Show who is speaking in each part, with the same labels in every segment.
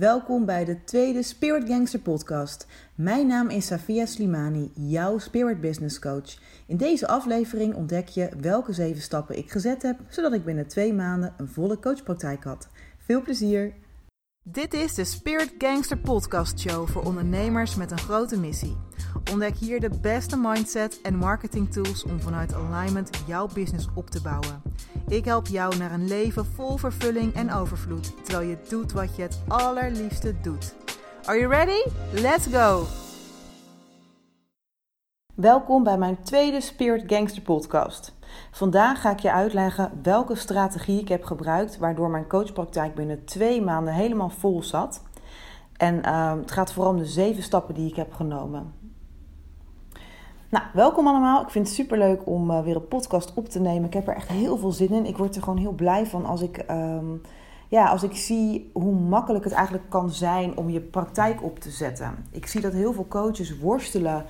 Speaker 1: Welkom bij de tweede Spirit Gangster podcast. Mijn naam is Safia Slimani, jouw Spirit Business Coach. In deze aflevering ontdek je welke zeven stappen ik gezet heb, zodat ik binnen twee maanden een volle coachpraktijk had. Veel plezier! Dit is de Spirit Gangster podcast show voor ondernemers met een grote missie. Ontdek hier de beste mindset en marketing tools om vanuit alignment jouw business op te bouwen. Ik help jou naar een leven vol vervulling en overvloed, terwijl je doet wat je het allerliefste doet. Are you ready? Let's go! Welkom bij mijn tweede Spirit Gangster podcast. Vandaag ga ik je uitleggen welke strategie ik heb gebruikt, waardoor mijn coachpraktijk binnen twee maanden helemaal vol zat. En uh, het gaat vooral om de zeven stappen die ik heb genomen. Nou, welkom allemaal. Ik vind het super leuk om uh, weer een podcast op te nemen. Ik heb er echt heel veel zin in. Ik word er gewoon heel blij van als ik, um, ja, als ik zie hoe makkelijk het eigenlijk kan zijn om je praktijk op te zetten. Ik zie dat heel veel coaches worstelen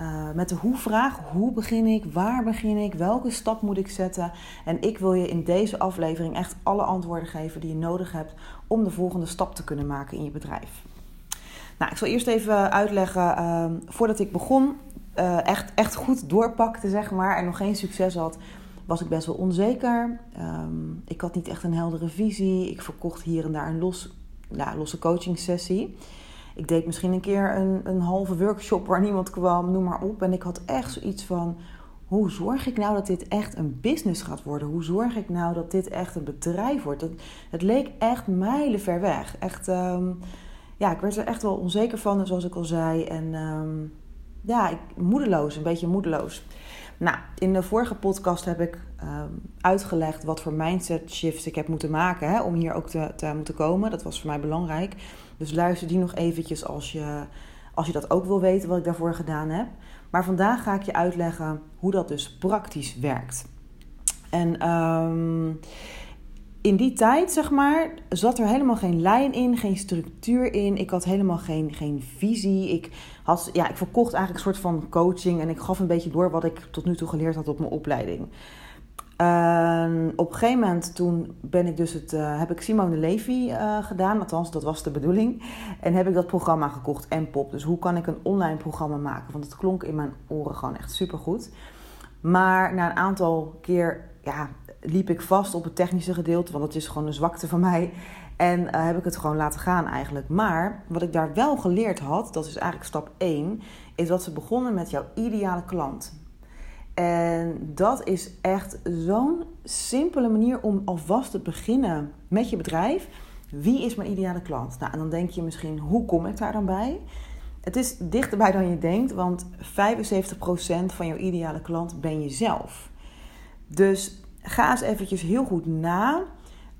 Speaker 1: uh, met de hoe-vraag. Hoe begin ik? Waar begin ik? Welke stap moet ik zetten? En ik wil je in deze aflevering echt alle antwoorden geven die je nodig hebt om de volgende stap te kunnen maken in je bedrijf. Nou, ik zal eerst even uitleggen, uh, voordat ik begon, uh, echt, echt goed doorpakte, zeg maar, en nog geen succes had, was ik best wel onzeker. Um, ik had niet echt een heldere visie. Ik verkocht hier en daar een los, ja, losse coaching sessie. Ik deed misschien een keer een, een halve workshop waar niemand kwam, noem maar op. En ik had echt zoiets van: hoe zorg ik nou dat dit echt een business gaat worden? Hoe zorg ik nou dat dit echt een bedrijf wordt? Het, het leek echt mijlenver weg. Echt, um, ja, ik werd er echt wel onzeker van, zoals ik al zei. En um, ja, ik, moedeloos, een beetje moedeloos. Nou, in de vorige podcast heb ik um, uitgelegd wat voor mindset shifts ik heb moeten maken hè, om hier ook te, te moeten komen. Dat was voor mij belangrijk. Dus luister die nog eventjes als je, als je dat ook wil weten wat ik daarvoor gedaan heb. Maar vandaag ga ik je uitleggen hoe dat dus praktisch werkt. En um, in die tijd, zeg maar, zat er helemaal geen lijn in, geen structuur in. Ik had helemaal geen, geen visie. Ik, had, ja, ik verkocht eigenlijk een soort van coaching en ik gaf een beetje door wat ik tot nu toe geleerd had op mijn opleiding. Uh, op een gegeven moment toen ben ik dus het, uh, heb ik Simone Levy uh, gedaan, althans dat was de bedoeling. En heb ik dat programma gekocht, en pop. Dus hoe kan ik een online programma maken? Want het klonk in mijn oren gewoon echt supergoed. Maar na een aantal keer ja, liep ik vast op het technische gedeelte, want dat is gewoon een zwakte van mij. En uh, heb ik het gewoon laten gaan eigenlijk. Maar wat ik daar wel geleerd had, dat is eigenlijk stap 1, is dat ze begonnen met jouw ideale klant. En dat is echt zo'n simpele manier om alvast te beginnen met je bedrijf. Wie is mijn ideale klant? Nou, en dan denk je misschien, hoe kom ik daar dan bij? Het is dichterbij dan je denkt, want 75% van jouw ideale klant ben je zelf. Dus ga eens eventjes heel goed na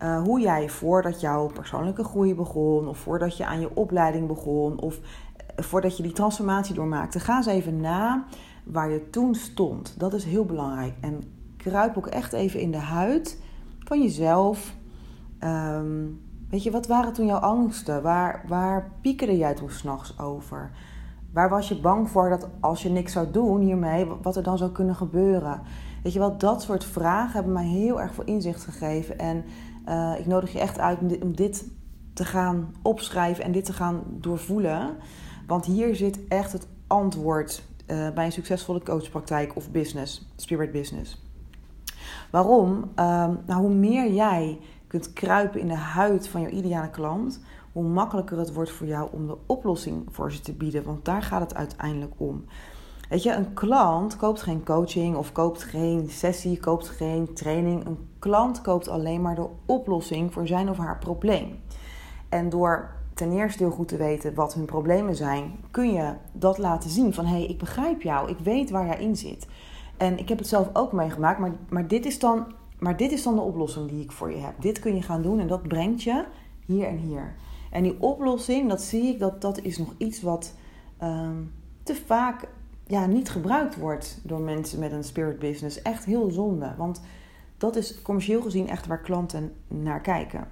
Speaker 1: uh, hoe jij voordat jouw persoonlijke groei begon, of voordat je aan je opleiding begon, of eh, voordat je die transformatie doormaakte, ga eens even na waar je toen stond. Dat is heel belangrijk. En kruip ook echt even in de huid van jezelf. Um, weet je, wat waren toen jouw angsten? Waar, waar piekerde jij toen s'nachts over? Waar was je bang voor dat als je niks zou doen hiermee, wat er dan zou kunnen gebeuren? Weet je wel, dat soort vragen hebben mij heel erg veel inzicht gegeven. En uh, ik nodig je echt uit om dit te gaan opschrijven en dit te gaan doorvoelen. Want hier zit echt het antwoord uh, bij een succesvolle coachpraktijk of business, spirit business. Waarom? Uh, nou, hoe meer jij kunt kruipen in de huid van jouw ideale klant, hoe makkelijker het wordt voor jou om de oplossing voor ze te bieden. Want daar gaat het uiteindelijk om. Weet je, een klant koopt geen coaching of koopt geen sessie, koopt geen training. Een klant koopt alleen maar de oplossing voor zijn of haar probleem. En door ten eerste heel goed te weten wat hun problemen zijn, kun je dat laten zien van hé, hey, ik begrijp jou, ik weet waar jij in zit. En ik heb het zelf ook meegemaakt, maar, maar, dit is dan, maar dit is dan de oplossing die ik voor je heb. Dit kun je gaan doen en dat brengt je hier en hier. En die oplossing, dat zie ik, dat, dat is nog iets wat um, te vaak ja, niet gebruikt wordt door mensen met een spirit business. Echt heel zonde. Want dat is commercieel gezien echt waar klanten naar kijken.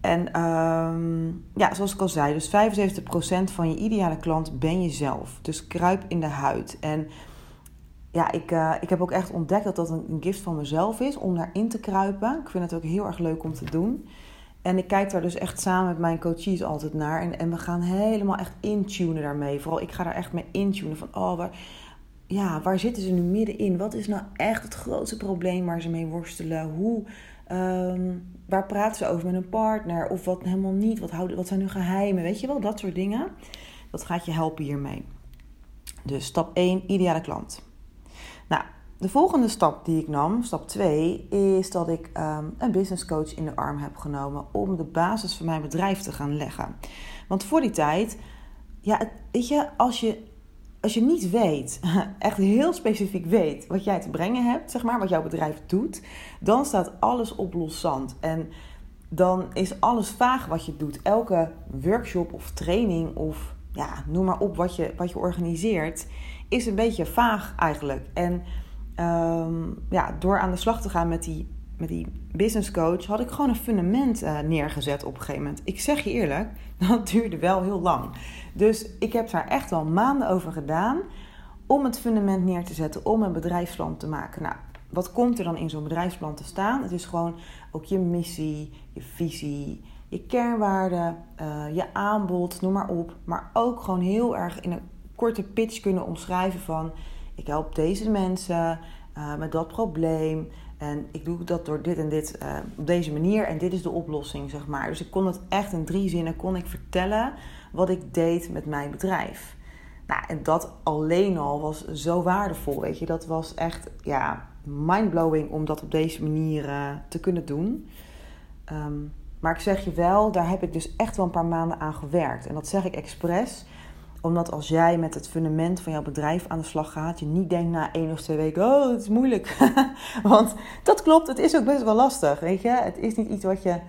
Speaker 1: En um, ja, zoals ik al zei, dus 75% van je ideale klant ben je zelf. Dus kruip in de huid. En ja, ik, uh, ik heb ook echt ontdekt dat dat een gift van mezelf is om daarin te kruipen. Ik vind het ook heel erg leuk om te doen. En ik kijk daar dus echt samen met mijn coaches altijd naar. En, en we gaan helemaal echt intunen daarmee. Vooral ik ga daar echt mee intunen. Van, oh, waar, ja, waar zitten ze nu middenin? Wat is nou echt het grootste probleem waar ze mee worstelen? Hoe, um, waar praten ze over met een partner? Of wat helemaal niet? Wat, houden, wat zijn hun geheimen? Weet je wel, dat soort dingen. Dat gaat je helpen hiermee. Dus stap 1, ideale klant. De volgende stap die ik nam, stap 2, is dat ik um, een business coach in de arm heb genomen om de basis van mijn bedrijf te gaan leggen. Want voor die tijd, ja, weet je, als je, als je niet weet, echt heel specifiek weet wat jij te brengen hebt, zeg maar, wat jouw bedrijf doet, dan staat alles op los zand. En dan is alles vaag wat je doet. Elke workshop of training of ja, noem maar op wat je, wat je organiseert, is een beetje vaag eigenlijk. En Ehm, ja, door aan de slag te gaan met die, met die business coach, had ik gewoon een fundament uh, neergezet op een gegeven moment. Ik zeg je eerlijk, dat duurde wel heel lang. Dus ik heb daar echt wel maanden over gedaan om het fundament neer te zetten, om een bedrijfsplan te maken. Nou, wat komt er dan in zo'n bedrijfsplan te staan? Het is gewoon ook je missie, je visie, je kernwaarden, uh, je aanbod, noem maar op. Maar ook gewoon heel erg in een korte pitch kunnen omschrijven van ik help deze mensen uh, met dat probleem. En ik doe dat door dit en dit uh, op deze manier. En dit is de oplossing, zeg maar. Dus ik kon het echt in drie zinnen kon ik vertellen wat ik deed met mijn bedrijf. Nou, en dat alleen al was zo waardevol, weet je. Dat was echt, ja, mindblowing om dat op deze manier uh, te kunnen doen. Um, maar ik zeg je wel, daar heb ik dus echt wel een paar maanden aan gewerkt. En dat zeg ik expres omdat als jij met het fundament van jouw bedrijf aan de slag gaat, je niet denkt na één of twee weken, oh, het is moeilijk. Want dat klopt, het is ook best wel lastig, weet je. Het is niet iets wat je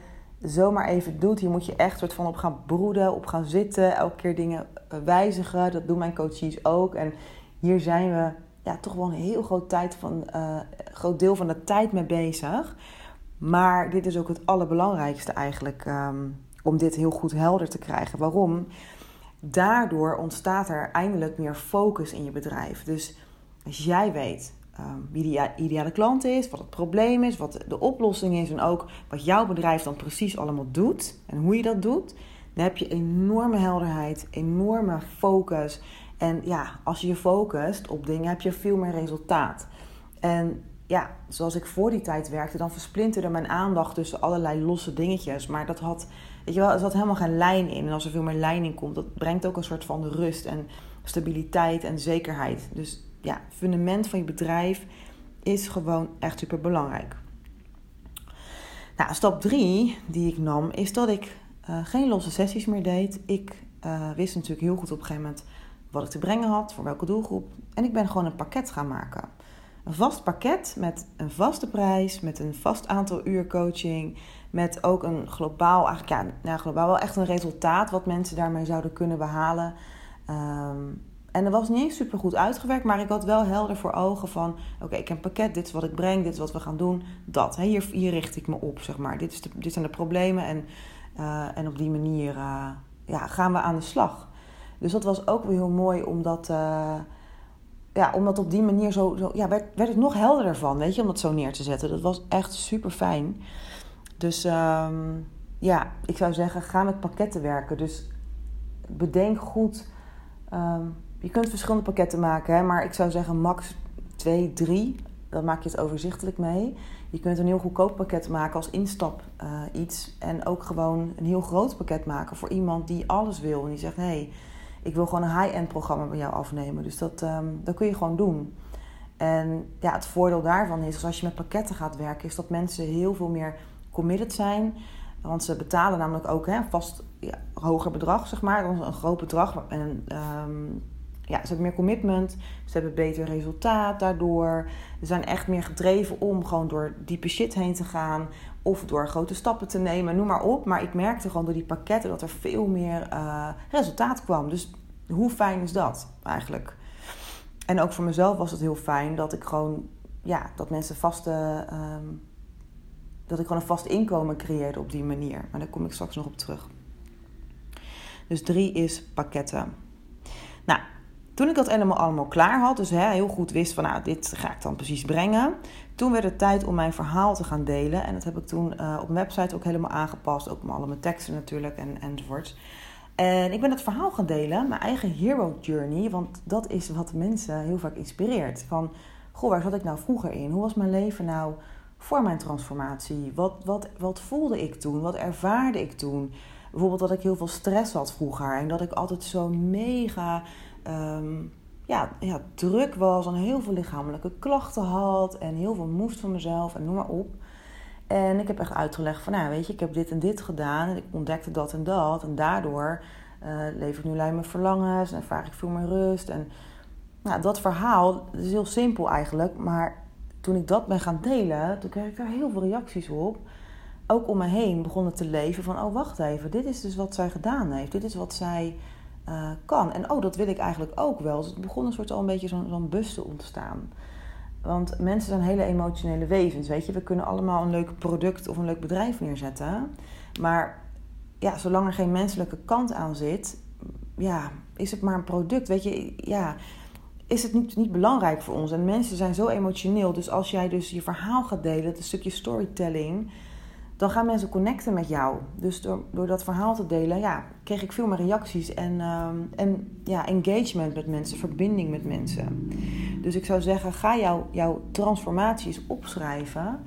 Speaker 1: zomaar even doet. Hier moet je echt soort van op gaan broeden, op gaan zitten, elke keer dingen eh, wijzigen. Dat doen mijn coaches ook. En hier zijn we ja, toch wel een heel groot, tijd van, uh, groot deel van de tijd mee bezig. Maar dit is ook het allerbelangrijkste eigenlijk, um, om dit heel goed helder te krijgen. Waarom? Daardoor ontstaat er eindelijk meer focus in je bedrijf. Dus als jij weet um, wie die ideale klant is, wat het probleem is, wat de oplossing is en ook wat jouw bedrijf dan precies allemaal doet en hoe je dat doet, dan heb je enorme helderheid, enorme focus. En ja, als je je focust op dingen, heb je veel meer resultaat. En ja, zoals ik voor die tijd werkte, dan versplinterde mijn aandacht tussen allerlei losse dingetjes. Maar dat had Weet je wel, er zat helemaal geen lijn in. En als er veel meer lijn in komt, dat brengt ook een soort van rust en stabiliteit en zekerheid. Dus ja, fundament van je bedrijf is gewoon echt super belangrijk. Nou, stap 3 die ik nam, is dat ik uh, geen losse sessies meer deed. Ik uh, wist natuurlijk heel goed op een gegeven moment wat ik te brengen had, voor welke doelgroep. En ik ben gewoon een pakket gaan maken. Een vast pakket met een vaste prijs, met een vast aantal uur coaching, met ook een globaal, eigenlijk ja, nou, globaal wel echt een resultaat wat mensen daarmee zouden kunnen behalen. Um, en dat was niet eens super goed uitgewerkt, maar ik had wel helder voor ogen van: oké, ik heb een pakket, dit is wat ik breng, dit is wat we gaan doen, dat. hier, hier richt ik me op, zeg maar. Dit, is de, dit zijn de problemen en, uh, en op die manier uh, ja, gaan we aan de slag. Dus dat was ook weer heel mooi, omdat, uh, ja, omdat op die manier zo, zo ja, werd, werd het nog helderder van, weet je, om dat zo neer te zetten. Dat was echt super fijn. Dus um, ja, ik zou zeggen, ga met pakketten werken. Dus bedenk goed. Um, je kunt verschillende pakketten maken, hè, maar ik zou zeggen max 2, 3. Dan maak je het overzichtelijk mee. Je kunt een heel goedkoop pakket maken als instap uh, iets. En ook gewoon een heel groot pakket maken voor iemand die alles wil. En die zegt, hé, ik wil gewoon een high-end programma bij jou afnemen. Dus dat, um, dat kun je gewoon doen. En ja, het voordeel daarvan is, als je met pakketten gaat werken, is dat mensen heel veel meer committed zijn. Want ze betalen namelijk ook hè, vast hoger bedrag, zeg maar. Een groot bedrag. En um, ja, ze hebben meer commitment. Ze hebben beter resultaat daardoor. Ze zijn echt meer gedreven om gewoon door diepe shit heen te gaan. Of door grote stappen te nemen, noem maar op. Maar ik merkte gewoon door die pakketten dat er veel meer uh, resultaat kwam. Dus hoe fijn is dat eigenlijk? En ook voor mezelf was het heel fijn dat ik gewoon, ja, dat mensen vaste. Um, dat ik gewoon een vast inkomen creëerde op die manier. Maar daar kom ik straks nog op terug. Dus drie is pakketten. Nou, Toen ik dat helemaal allemaal klaar had, dus heel goed wist van nou, dit ga ik dan precies brengen. Toen werd het tijd om mijn verhaal te gaan delen. En dat heb ik toen uh, op mijn website ook helemaal aangepast. Ook met alle mijn teksten natuurlijk en, enzovoorts. En ik ben dat verhaal gaan delen, mijn eigen hero journey. Want dat is wat mensen heel vaak inspireert. Van, goh, waar zat ik nou vroeger in? Hoe was mijn leven nou voor mijn transformatie? Wat, wat, wat voelde ik toen? Wat ervaarde ik toen? Bijvoorbeeld dat ik heel veel stress had vroeger. En dat ik altijd zo mega Ehm, ja, ja, druk was en heel veel lichamelijke klachten had en heel veel moest van mezelf en noem maar op. En ik heb echt uitgelegd van, nou weet je, ik heb dit en dit gedaan en ik ontdekte dat en dat. En daardoor uh, leef ik nu alleen mijn verlangens en ervaar ik veel meer rust. En nou, dat verhaal is heel simpel eigenlijk, maar toen ik dat ben gaan delen, toen kreeg ik daar heel veel reacties op. Ook om me heen begonnen te leven van, oh wacht even, dit is dus wat zij gedaan heeft. Dit is wat zij uh, kan. En oh, dat wil ik eigenlijk ook wel. Dus het begon een soort al een beetje zo'n zo'n bus te ontstaan. Want mensen zijn hele emotionele wezens, weet je. We kunnen allemaal een leuk product of een leuk bedrijf neerzetten. Maar ja, zolang er geen menselijke kant aan zit, ja, is het maar een product. Weet je, ja, is het niet, niet belangrijk voor ons. En mensen zijn zo emotioneel. Dus als jij dus je verhaal gaat delen, het stukje storytelling dan gaan mensen connecten met jou. Dus door, door dat verhaal te delen, ja, kreeg ik veel meer reacties en, ehm, en ja, engagement met mensen, verbinding met mensen. Dus ik zou zeggen, ga jouw jouw transformaties opschrijven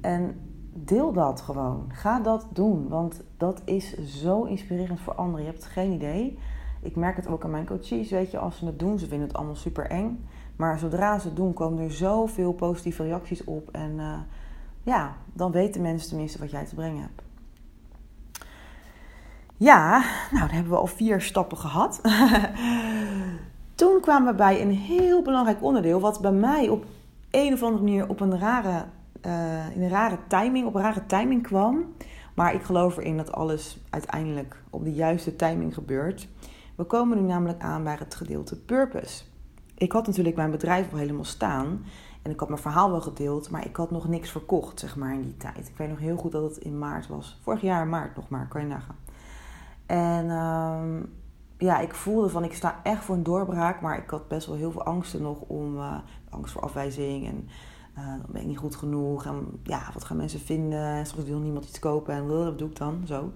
Speaker 1: en deel dat gewoon. Ga dat doen, want dat is zo inspirerend voor anderen. Je hebt geen idee. Ik merk het ook aan mijn coaches, weet je, als ze het doen, ze vinden het allemaal super eng. Maar zodra ze het doen, komen er zoveel positieve reacties op en... Uh, ja, dan weten mensen tenminste wat jij te brengen hebt. Ja, nou dan hebben we al vier stappen gehad. Toen kwamen we bij een heel belangrijk onderdeel, wat bij mij op een of andere manier op een rare, uh, in een rare timing, op een rare timing kwam. Maar ik geloof erin dat alles uiteindelijk op de juiste timing gebeurt. We komen nu namelijk aan bij het gedeelte purpose. Ik had natuurlijk mijn bedrijf al helemaal staan. En ik had mijn verhaal wel gedeeld, maar ik had nog niks verkocht, zeg maar, in die tijd. Ik weet nog heel goed dat het in maart was. Vorig jaar maart nog maar, kan je nagaan. En ehm, ja, ik voelde van, ik sta echt voor een doorbraak. Maar ik had best wel heel veel angsten nog om... Uh, angst voor afwijzing en... Uh, ben ik niet goed genoeg. En ja, wat gaan mensen vinden? En straks wil niemand iets kopen. En wat doe ik dan? Zo.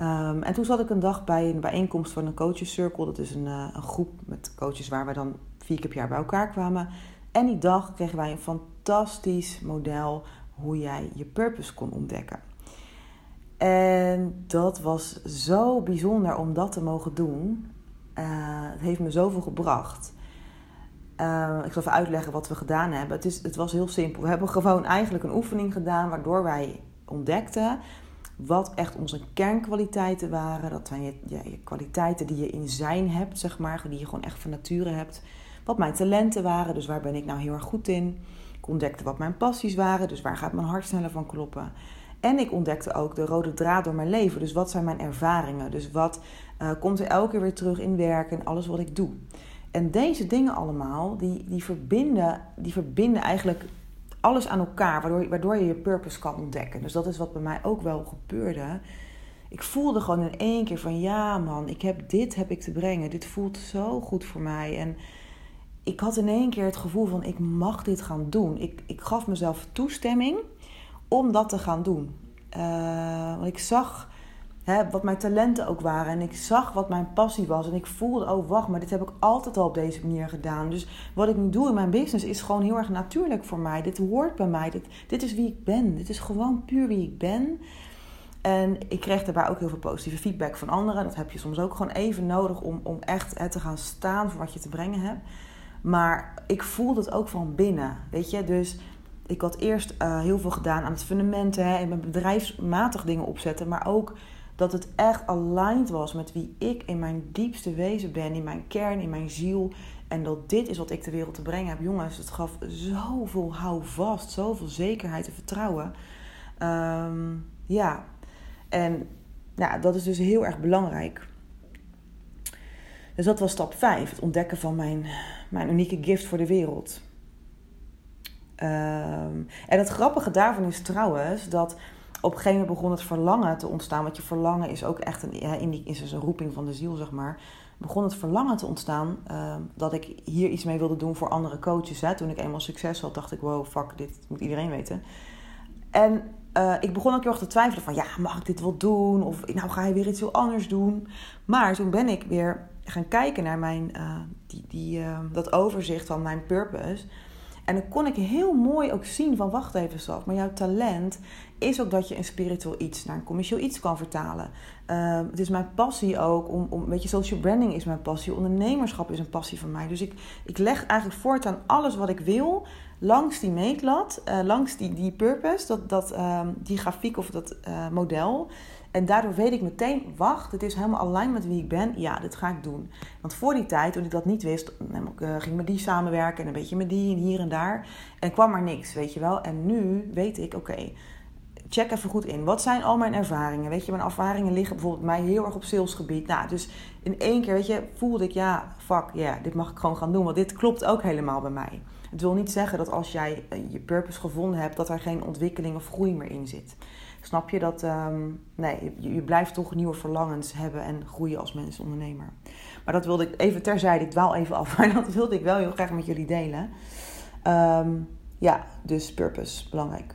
Speaker 1: Um, en toen zat ik een dag bij een bijeenkomst van een coaches circle. Dat is een, uh, een groep met coaches waar wij dan vier keer per jaar bij elkaar kwamen. En die dag kregen wij een fantastisch model hoe jij je purpose kon ontdekken. En dat was zo bijzonder om dat te mogen doen. Uh, het heeft me zoveel gebracht. Uh, ik zal even uitleggen wat we gedaan hebben. Het, is, het was heel simpel. We hebben gewoon eigenlijk een oefening gedaan waardoor wij ontdekten wat echt onze kernkwaliteiten waren. Dat zijn je, je kwaliteiten die je in zijn hebt, zeg maar, die je gewoon echt van nature hebt wat mijn talenten waren, dus waar ben ik nou heel erg goed in. Ik ontdekte wat mijn passies waren, dus waar gaat mijn hart sneller van kloppen. En ik ontdekte ook de rode draad door mijn leven, dus wat zijn mijn ervaringen. Dus wat uh, komt er elke keer weer terug in werk en alles wat ik doe. En deze dingen allemaal, die, die, verbinden, die verbinden eigenlijk alles aan elkaar, waardoor, waardoor je je purpose kan ontdekken. Dus dat is wat bij mij ook wel gebeurde. Ik voelde gewoon in één keer van ja man, ik heb dit heb ik te brengen. Dit voelt zo goed voor mij. En ik had in één keer het gevoel van ik mag dit gaan doen. Ik, ik gaf mezelf toestemming om dat te gaan doen. Uh, want ik zag wat mijn talenten ook waren en ik zag wat mijn passie was. En ik voelde, oh wacht, maar dit heb ik altijd al op deze manier gedaan. Dus wat ik nu doe in mijn business is gewoon heel erg natuurlijk voor mij. Dit hoort bij mij. Dit, dit is wie ik ben. Dit is gewoon puur wie ik ben. En ik kreeg daarbij ook heel veel positieve feedback van anderen. Dat heb je soms ook gewoon even nodig om, om echt hè, te gaan staan voor wat je te brengen hebt. Maar ik voelde het ook van binnen, weet je. Dus ik had eerst uh, heel veel gedaan aan het fundamenten en mijn bedrijfsmatig dingen opzetten. Maar ook dat het echt aligned was met wie ik in mijn diepste wezen ben, in mijn kern, in mijn ziel. En dat dit is wat ik de wereld te brengen heb. Jongens, het gaf zoveel houvast, zoveel zekerheid en vertrouwen. Um, ja, en ja, dat is dus heel erg belangrijk. Dus dat was stap 5, het ontdekken van mijn, mijn unieke gift voor de wereld. Um, en het grappige daarvan is trouwens dat op een gegeven moment begon het verlangen te ontstaan. Want je verlangen is ook echt een, in die, is dus een roeping van de ziel, zeg maar. Begon het verlangen te ontstaan uh, dat ik hier iets mee wilde doen voor andere coaches. Hè. Toen ik eenmaal succes had, dacht ik, wow, fuck, dit moet iedereen weten. En uh, ik begon ook heel erg te twijfelen van, ja, mag ik dit wel doen? Of nou ga je weer iets heel anders doen? Maar toen ben ik weer gaan kijken naar mijn, uh, die, die, uh, dat overzicht van mijn purpose. En dan kon ik heel mooi ook zien van, wacht even Saf, maar jouw talent is ook dat je een spiritueel iets naar een commercieel iets kan vertalen. Uh, het is mijn passie ook, om, om, weet je, social branding is mijn passie, ondernemerschap is een passie van mij. Dus ik, ik leg eigenlijk voort aan alles wat ik wil langs die meetlat, uh, langs die, die purpose, dat, dat, uh, die grafiek of dat uh, model. En daardoor weet ik meteen, wacht, het is helemaal alleen met wie ik ben. Ja, dit ga ik doen. Want voor die tijd, toen ik dat niet wist, uh, ging ik met die samenwerken en een beetje met die en hier en daar. En kwam maar niks, weet je wel. En nu weet ik, oké, check even goed in. Wat zijn al mijn ervaringen? Weet je, mijn ervaringen liggen bijvoorbeeld mij heel erg op salesgebied. Nou, dus in één keer, weet je, voelde ik, ja, fuck, ja, dit mag ik gewoon gaan doen. Want dit klopt ook helemaal bij mij. Het wil niet zeggen dat als jij je purpose gevonden hebt, dat er geen ontwikkeling of groei meer in zit. Snap je dat? Um, nee, je, je, blijft toch nieuwe verlangens hebben en groeien als mens, ondernemer. Maar dat wilde ik even terzijde, ik dwaal even af, maar dat wilde ik wel heel graag met jullie delen. Um, ja, dus purpose, belangrijk.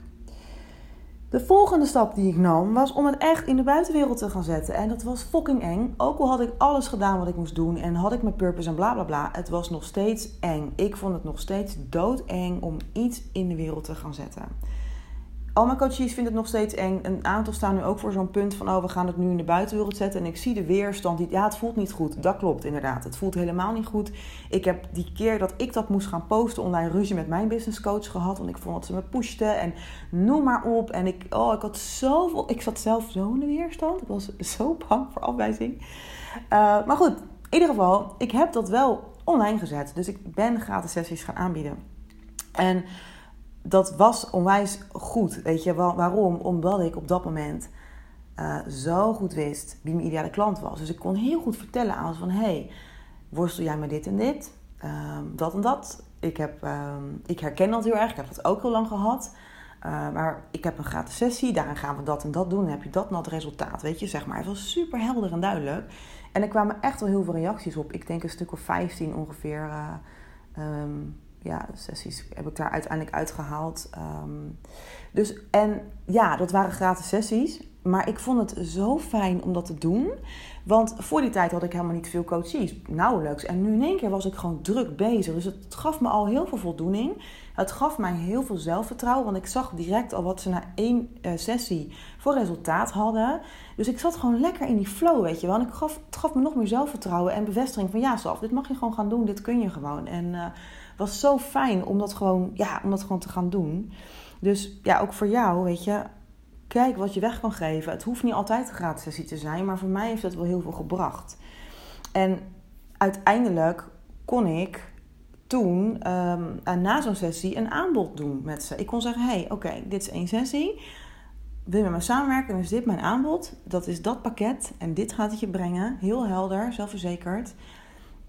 Speaker 1: De volgende stap die ik nam was om het echt in de buitenwereld te gaan zetten. En dat was fucking eng. Ook al had ik alles gedaan wat ik moest doen en had ik mijn purpose en bla bla bla. Het was nog steeds eng. Ik vond het nog steeds doodeng om iets in de wereld te gaan zetten. Al mijn coaches vinden het nog steeds eng. Een aantal staan nu ook voor zo'n punt van... oh, we gaan het nu in de buitenwereld zetten. En ik zie de weerstand. Die, ja, het voelt niet goed. Dat klopt inderdaad. Het voelt helemaal niet goed. Ik heb die keer dat ik dat moest gaan posten... online ruzie met mijn businesscoach gehad. Want ik vond dat ze me pushte. En noem maar op. En ik, oh, ik had zoveel... Ik zat zelf zo in de weerstand. Ik was zo bang voor afwijzing. Uh, maar goed, in ieder geval... ik heb dat wel online gezet. Dus ik ben gratis sessies gaan aanbieden. En dat was onwijs goed. Weet je waarom? Omdat ik op dat moment uh, zo goed wist wie mijn ideale klant was. Dus ik kon heel goed vertellen aan ze van... hey, worstel jij met dit en dit? Um, dat en dat. Ik, heb, um, ik herken dat heel erg. Ik heb dat ook heel lang gehad. Uh, maar ik heb een gratis sessie. Daarin gaan we dat en dat doen. Dan heb je dat en dat resultaat. Weet je, zeg maar. Het was super helder en duidelijk. En er kwamen echt wel heel veel reacties op. Ik denk een stuk of 15 ongeveer... Uh, um, ja, sessies heb ik daar uiteindelijk uitgehaald. Um, dus, en ja, dat waren gratis sessies. Maar ik vond het zo fijn om dat te doen. Want voor die tijd had ik helemaal niet veel coaches. Nauwelijks. En nu in één keer was ik gewoon druk bezig. Dus het gaf me al heel veel voldoening. Het gaf mij heel veel zelfvertrouwen. Want ik zag direct al wat ze na één uh, sessie voor resultaat hadden. Dus ik zat gewoon lekker in die flow, weet je wel. En ik gaf, het gaf me nog meer zelfvertrouwen en bevestiging van... Ja, Saf, dit mag je gewoon gaan doen. Dit kun je gewoon. En... Uh, was zo fijn om dat gewoon, ja, om dat gewoon te gaan doen. Dus ja, ook voor jou, weet je, kijk wat je weg kan geven. Het hoeft niet altijd een gratis sessie te zijn, maar voor mij heeft dat wel heel veel gebracht. En uiteindelijk kon ik toen um, na zo'n sessie een aanbod doen met ze. Ik kon zeggen: hey, oké, dit is één sessie. Wil je met me samenwerken? Dan is dit mijn aanbod. Dat is dat pakket en dit gaat het je brengen. Heel helder, zelfverzekerd.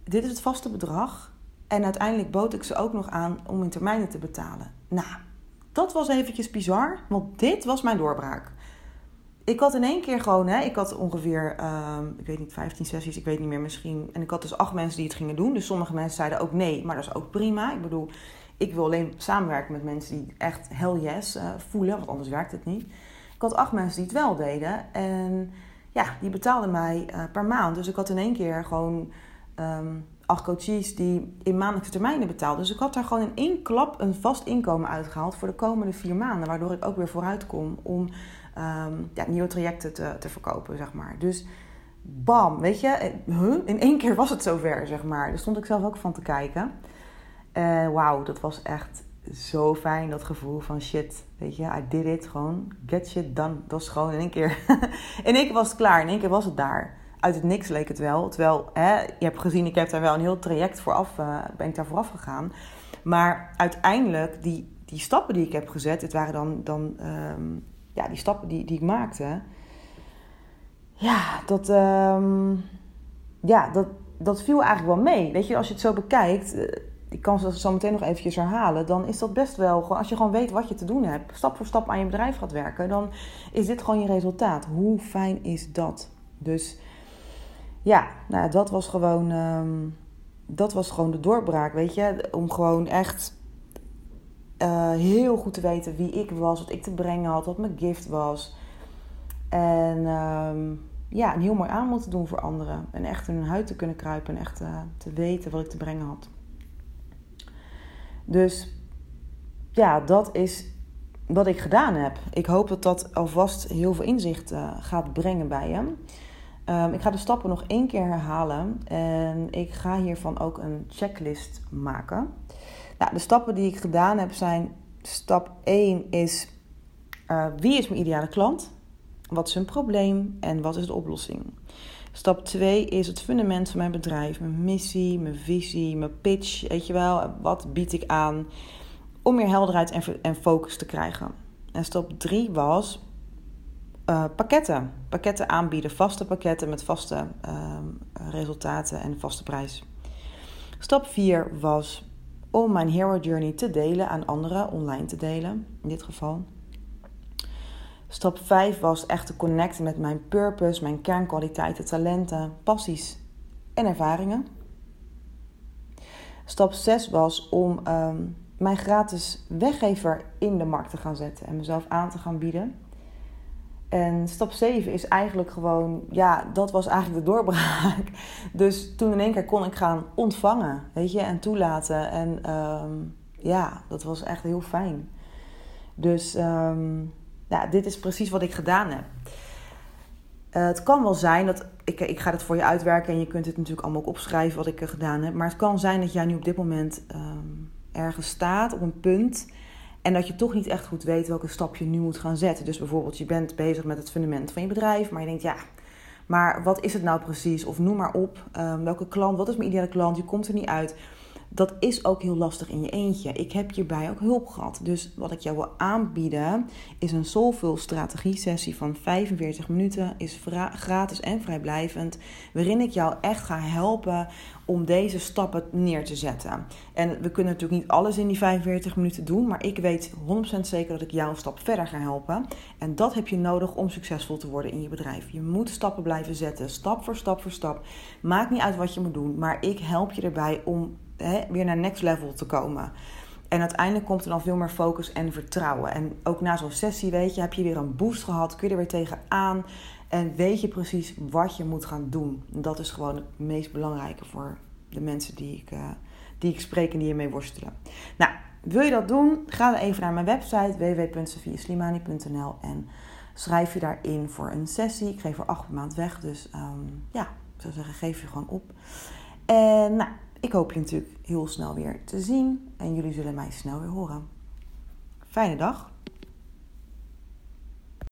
Speaker 1: Dit is het vaste bedrag. En uiteindelijk bood ik ze ook nog aan om in termijnen te betalen. Nou, dat was eventjes bizar, want dit was mijn doorbraak. Ik had in één keer gewoon, hè, ik had ongeveer, uh, ik weet niet, 15 sessies, ik weet niet meer misschien. En ik had dus acht mensen die het gingen doen. Dus sommige mensen zeiden ook nee, maar dat is ook prima. Ik bedoel, ik wil alleen samenwerken met mensen die echt hell yes uh, voelen, want anders werkt het niet. Ik had acht mensen die het wel deden. En ja, die betaalden mij uh, per maand. Dus ik had in één keer gewoon um, acht coaches die in maandelijkse termijnen betaalden. Dus ik had daar gewoon in één klap een vast inkomen uitgehaald voor de komende vier maanden. Waardoor ik ook weer vooruit kom om um, ja, nieuwe trajecten te, te verkopen, zeg maar. Dus bam, weet je, huh? in één keer was het zover, zeg maar. Daar stond ik zelf ook van te kijken. Uh, Wauw, dat was echt zo fijn, dat gevoel van shit, weet je, I did it, gewoon get shit done. Dat was gewoon in één keer, in één keer was het klaar, in één keer was het daar uit het niks leek het wel. Terwijl, hè, je hebt gezien, ik heb daar wel een heel traject vooraf, uh, ben ik daar vooraf gegaan. Maar uiteindelijk, die, die stappen die ik heb gezet, het waren dan, dan um, ja, die stappen die, die ik maakte. Ja, dat, um, ja dat, dat viel eigenlijk wel mee. Weet je, als je het zo bekijkt, uh, ik kan ze zo meteen nog eventjes herhalen. Dan is dat best wel gewoon, als je gewoon weet wat je te doen hebt, stap voor stap aan je bedrijf gaat werken, dan is dit gewoon je resultaat. Hoe fijn is dat? Dus ja, nou, dat was gewoon, ehm, dat was gewoon de doorbraak, weet je. Om gewoon echt uh, heel goed te weten wie ik was, wat ik te brengen had, wat mijn gift was. En um, ja, een heel mooi aanbod te doen voor anderen. En echt in hun huid te kunnen kruipen en echt uh, te weten wat ik te brengen had. Dus ja, dat is wat ik gedaan heb. Ik hoop dat dat alvast heel veel inzicht uh, gaat brengen bij je. Um, ik ga de stappen nog één keer herhalen. En ik ga hiervan ook een checklist maken. Nou, de stappen die ik gedaan heb zijn: stap 1 is uh, wie is mijn ideale klant? Wat is hun probleem en wat is de oplossing? Stap 2 is het fundament van mijn bedrijf, mijn missie, mijn visie, mijn pitch. Weet je wel, wat bied ik aan om meer helderheid en, en focus te krijgen? En stap 3 was uh, pakketten. Pakketten aanbieden, vaste pakketten met vaste uh, resultaten en vaste prijs. Stap 4 was om mijn hero journey te delen aan anderen, online te delen in dit geval. Stap 5 was echt te connecten met mijn purpose, mijn kernkwaliteiten, talenten, passies en ervaringen. Stap 6 was om um, mijn gratis weggever in de markt te gaan zetten en mezelf aan te gaan bieden. En stap 7 is eigenlijk gewoon, ja, dat was eigenlijk de doorbraak. Dus toen in één keer kon ik gaan ontvangen, weet je, en toelaten. En um, ja, dat was echt heel fijn. Dus um, ja, dit is precies wat ik gedaan heb. Uh, het kan wel zijn dat ik, ik ga het voor je uitwerken en je kunt het natuurlijk allemaal ook opschrijven wat ik er gedaan heb. Maar het kan zijn dat jij nu op dit moment um, ergens staat op een punt en dat je toch niet echt goed weet welke stap je nu moet gaan zetten. Dus bijvoorbeeld, je bent bezig met het fundament van je bedrijf, maar je denkt ja. Maar wat is het nou precies? Of noem maar op. Um, welke klant? Wat is mijn ideale klant? Je komt er niet uit dat is ook heel lastig in je eentje. Ik heb hierbij ook hulp gehad. Dus wat ik jou wil aanbieden is een Soulful strategie sessie van 45 minuten. Is gratis en vrijblijvend. Waarin ik jou echt ga helpen om deze stappen neer te zetten. En we kunnen natuurlijk niet alles in die 45 minuten doen. Maar ik weet 100% zeker dat ik jou een stap verder ga helpen. En dat heb je nodig om succesvol te worden in je bedrijf. Je moet stappen blijven zetten. Stap voor stap voor stap. Maakt niet uit wat je moet doen. Maar ik help je erbij om hè, weer naar next level te komen. En uiteindelijk komt er dan veel meer focus en vertrouwen. En ook na zo'n sessie, weet je, heb je weer een boost gehad, kun je er weer tegenaan. En weet je precies wat je moet gaan doen. Dat is gewoon het meest belangrijke voor de mensen die ik, uh, die ik spreek en die ermee worstelen. Nou, wil je dat doen? Ga dan even naar mijn website www.sofieslimani.nl en schrijf je daarin voor een sessie. Ik geef er acht maand weg, dus um, ja, ik zou zeggen, geef je gewoon op. En nou, ik hoop je natuurlijk heel snel weer te zien en jullie zullen mij snel weer horen. Fijne dag.